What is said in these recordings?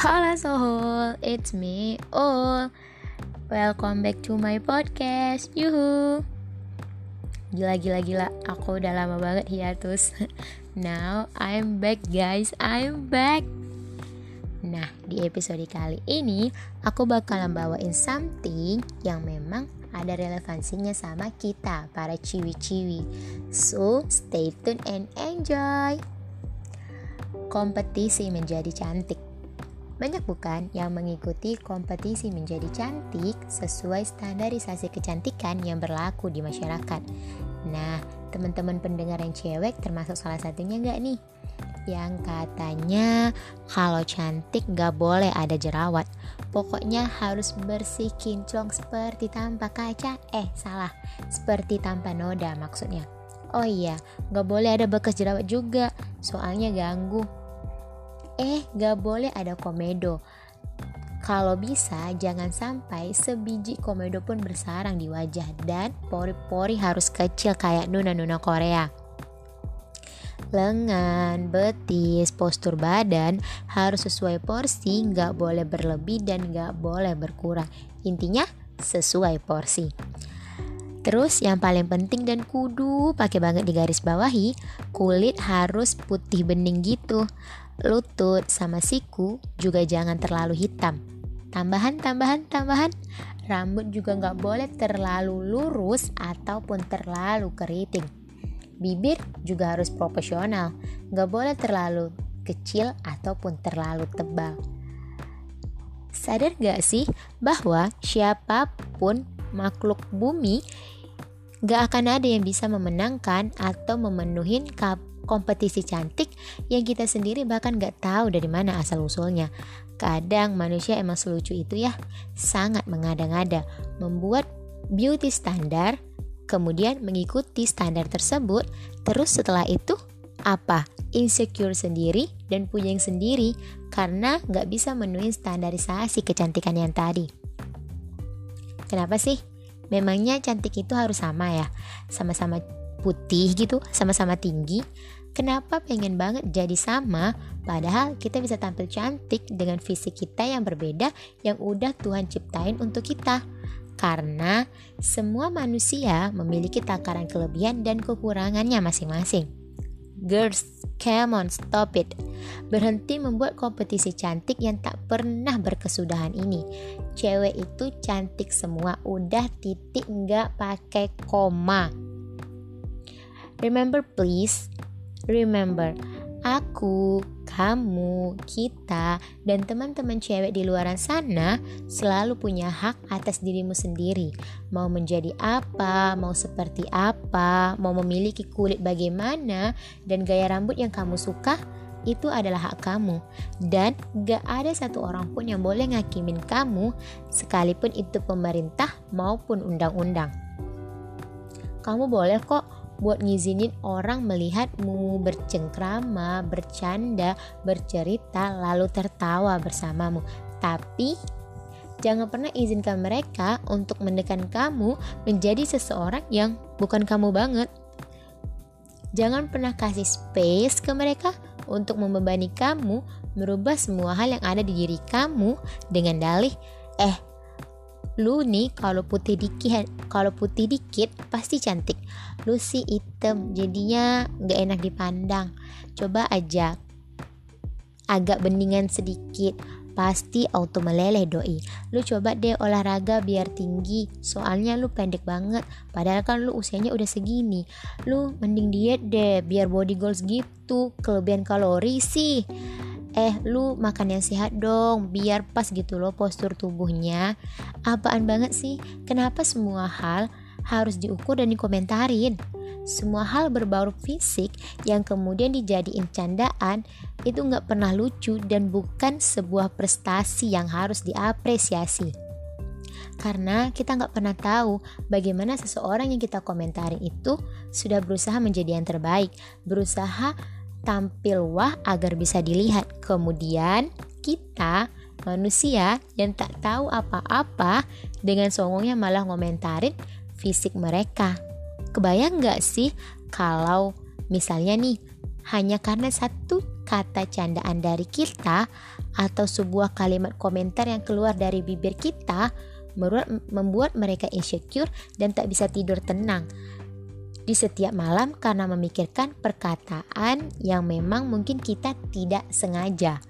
Halo Sohol, it's me, Ol Welcome back to my podcast, yuhu. Gila, gila, gila, aku udah lama banget hiatus Now, I'm back guys, I'm back. Nah, di episode kali ini, aku bakalan bawain something yang memang ada relevansinya sama kita, para ciwi-ciwi. So, stay tuned and enjoy. Kompetisi menjadi cantik banyak bukan yang mengikuti kompetisi menjadi cantik sesuai standarisasi kecantikan yang berlaku di masyarakat. Nah, teman-teman pendengar yang cewek termasuk salah satunya nggak nih? Yang katanya kalau cantik nggak boleh ada jerawat. Pokoknya harus bersih kinclong seperti tanpa kaca. Eh, salah. Seperti tanpa noda maksudnya. Oh iya, nggak boleh ada bekas jerawat juga, soalnya ganggu Eh, gak boleh ada komedo. Kalau bisa, jangan sampai sebiji komedo pun bersarang di wajah dan pori-pori harus kecil kayak nuna-nuna Korea. Lengan, betis, postur badan harus sesuai porsi, gak boleh berlebih dan gak boleh berkurang. Intinya sesuai porsi. Terus yang paling penting dan kudu pakai banget di garis bawahi, kulit harus putih bening gitu lutut sama siku juga jangan terlalu hitam. Tambahan, tambahan, tambahan. Rambut juga nggak boleh terlalu lurus ataupun terlalu keriting. Bibir juga harus proporsional, nggak boleh terlalu kecil ataupun terlalu tebal. Sadar gak sih bahwa siapa pun makhluk bumi gak akan ada yang bisa memenangkan atau memenuhi kompetisi cantik yang kita sendiri bahkan gak tahu dari mana asal usulnya. Kadang manusia emang selucu itu ya, sangat mengada-ngada, membuat beauty standar, kemudian mengikuti standar tersebut, terus setelah itu apa? Insecure sendiri dan punya yang sendiri karena gak bisa menuin standarisasi kecantikan yang tadi. Kenapa sih? Memangnya cantik itu harus sama ya? Sama-sama putih gitu, sama-sama tinggi. Kenapa pengen banget jadi sama, padahal kita bisa tampil cantik dengan fisik kita yang berbeda yang udah Tuhan ciptain untuk kita. Karena semua manusia memiliki takaran kelebihan dan kekurangannya masing-masing. Girls, come on, stop it. Berhenti membuat kompetisi cantik yang tak pernah berkesudahan ini. Cewek itu cantik semua, udah titik nggak pakai koma. Remember please, Remember, aku, kamu, kita, dan teman-teman cewek di luar sana selalu punya hak atas dirimu sendiri. Mau menjadi apa, mau seperti apa, mau memiliki kulit bagaimana, dan gaya rambut yang kamu suka, itu adalah hak kamu. Dan gak ada satu orang pun yang boleh ngakimin kamu, sekalipun itu pemerintah maupun undang-undang. Kamu boleh kok buat ngizinin orang melihatmu bercengkrama, bercanda, bercerita, lalu tertawa bersamamu. Tapi jangan pernah izinkan mereka untuk mendekan kamu menjadi seseorang yang bukan kamu banget. Jangan pernah kasih space ke mereka untuk membebani kamu merubah semua hal yang ada di diri kamu dengan dalih, eh lu nih kalau putih dikit kalau putih dikit pasti cantik. Lu sih hitam jadinya nggak enak dipandang. Coba aja agak beningan sedikit pasti auto meleleh doi. Lu coba deh olahraga biar tinggi. Soalnya lu pendek banget. Padahal kan lu usianya udah segini. Lu mending diet deh biar body goals gitu. Kelebihan kalori sih eh lu makan yang sehat dong biar pas gitu loh postur tubuhnya. Apaan banget sih? Kenapa semua hal harus diukur dan dikomentarin? Semua hal berbau fisik yang kemudian dijadiin candaan itu nggak pernah lucu dan bukan sebuah prestasi yang harus diapresiasi. Karena kita nggak pernah tahu bagaimana seseorang yang kita komentarin itu sudah berusaha menjadi yang terbaik, berusaha tampil wah agar bisa dilihat. Kemudian kita manusia yang tak tahu apa-apa dengan songongnya malah ngomentarin fisik mereka. Kebayang nggak sih kalau misalnya nih hanya karena satu kata candaan dari kita atau sebuah kalimat komentar yang keluar dari bibir kita membuat mereka insecure dan tak bisa tidur tenang di setiap malam karena memikirkan perkataan yang memang mungkin kita tidak sengaja.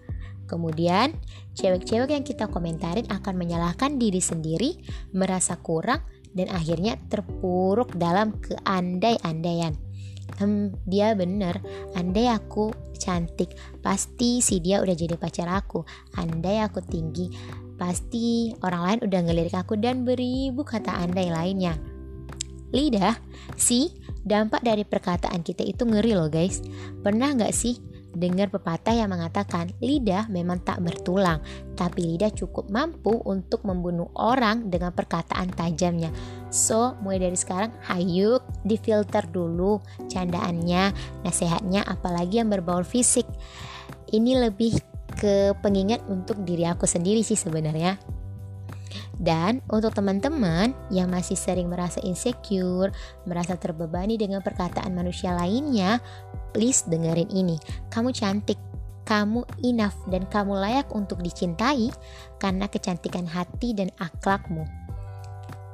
Kemudian, cewek-cewek yang kita komentarin akan menyalahkan diri sendiri, merasa kurang, dan akhirnya terpuruk dalam keandai-andaian. Hmm, dia bener, andai aku cantik, pasti si dia udah jadi pacar aku. Andai aku tinggi, pasti orang lain udah ngelirik aku dan beribu kata andai lainnya. Lidah, sih, dampak dari perkataan kita itu ngeri loh guys. Pernah nggak sih dengar pepatah yang mengatakan lidah memang tak bertulang, tapi lidah cukup mampu untuk membunuh orang dengan perkataan tajamnya. So, mulai dari sekarang, hayuk difilter dulu candaannya, nasihatnya, apalagi yang berbau fisik. Ini lebih ke pengingat untuk diri aku sendiri sih sebenarnya. Dan untuk teman-teman yang masih sering merasa insecure, merasa terbebani dengan perkataan manusia lainnya, please dengerin ini. Kamu cantik, kamu enough dan kamu layak untuk dicintai karena kecantikan hati dan akhlakmu.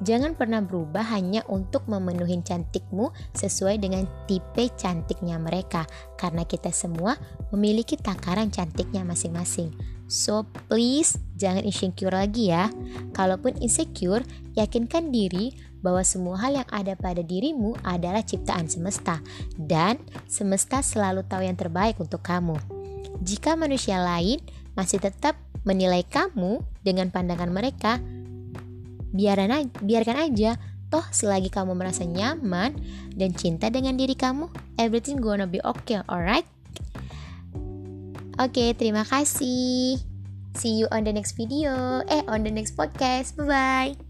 Jangan pernah berubah hanya untuk memenuhi cantikmu sesuai dengan tipe cantiknya mereka, karena kita semua memiliki takaran cantiknya masing-masing. So, please jangan insecure lagi ya. Kalaupun insecure, yakinkan diri bahwa semua hal yang ada pada dirimu adalah ciptaan semesta, dan semesta selalu tahu yang terbaik untuk kamu. Jika manusia lain masih tetap menilai kamu dengan pandangan mereka, biaran aja, biarkan aja toh selagi kamu merasa nyaman dan cinta dengan diri kamu everything gonna be okay alright oke terima kasih. See you on the next video. Eh on the next podcast. Bye bye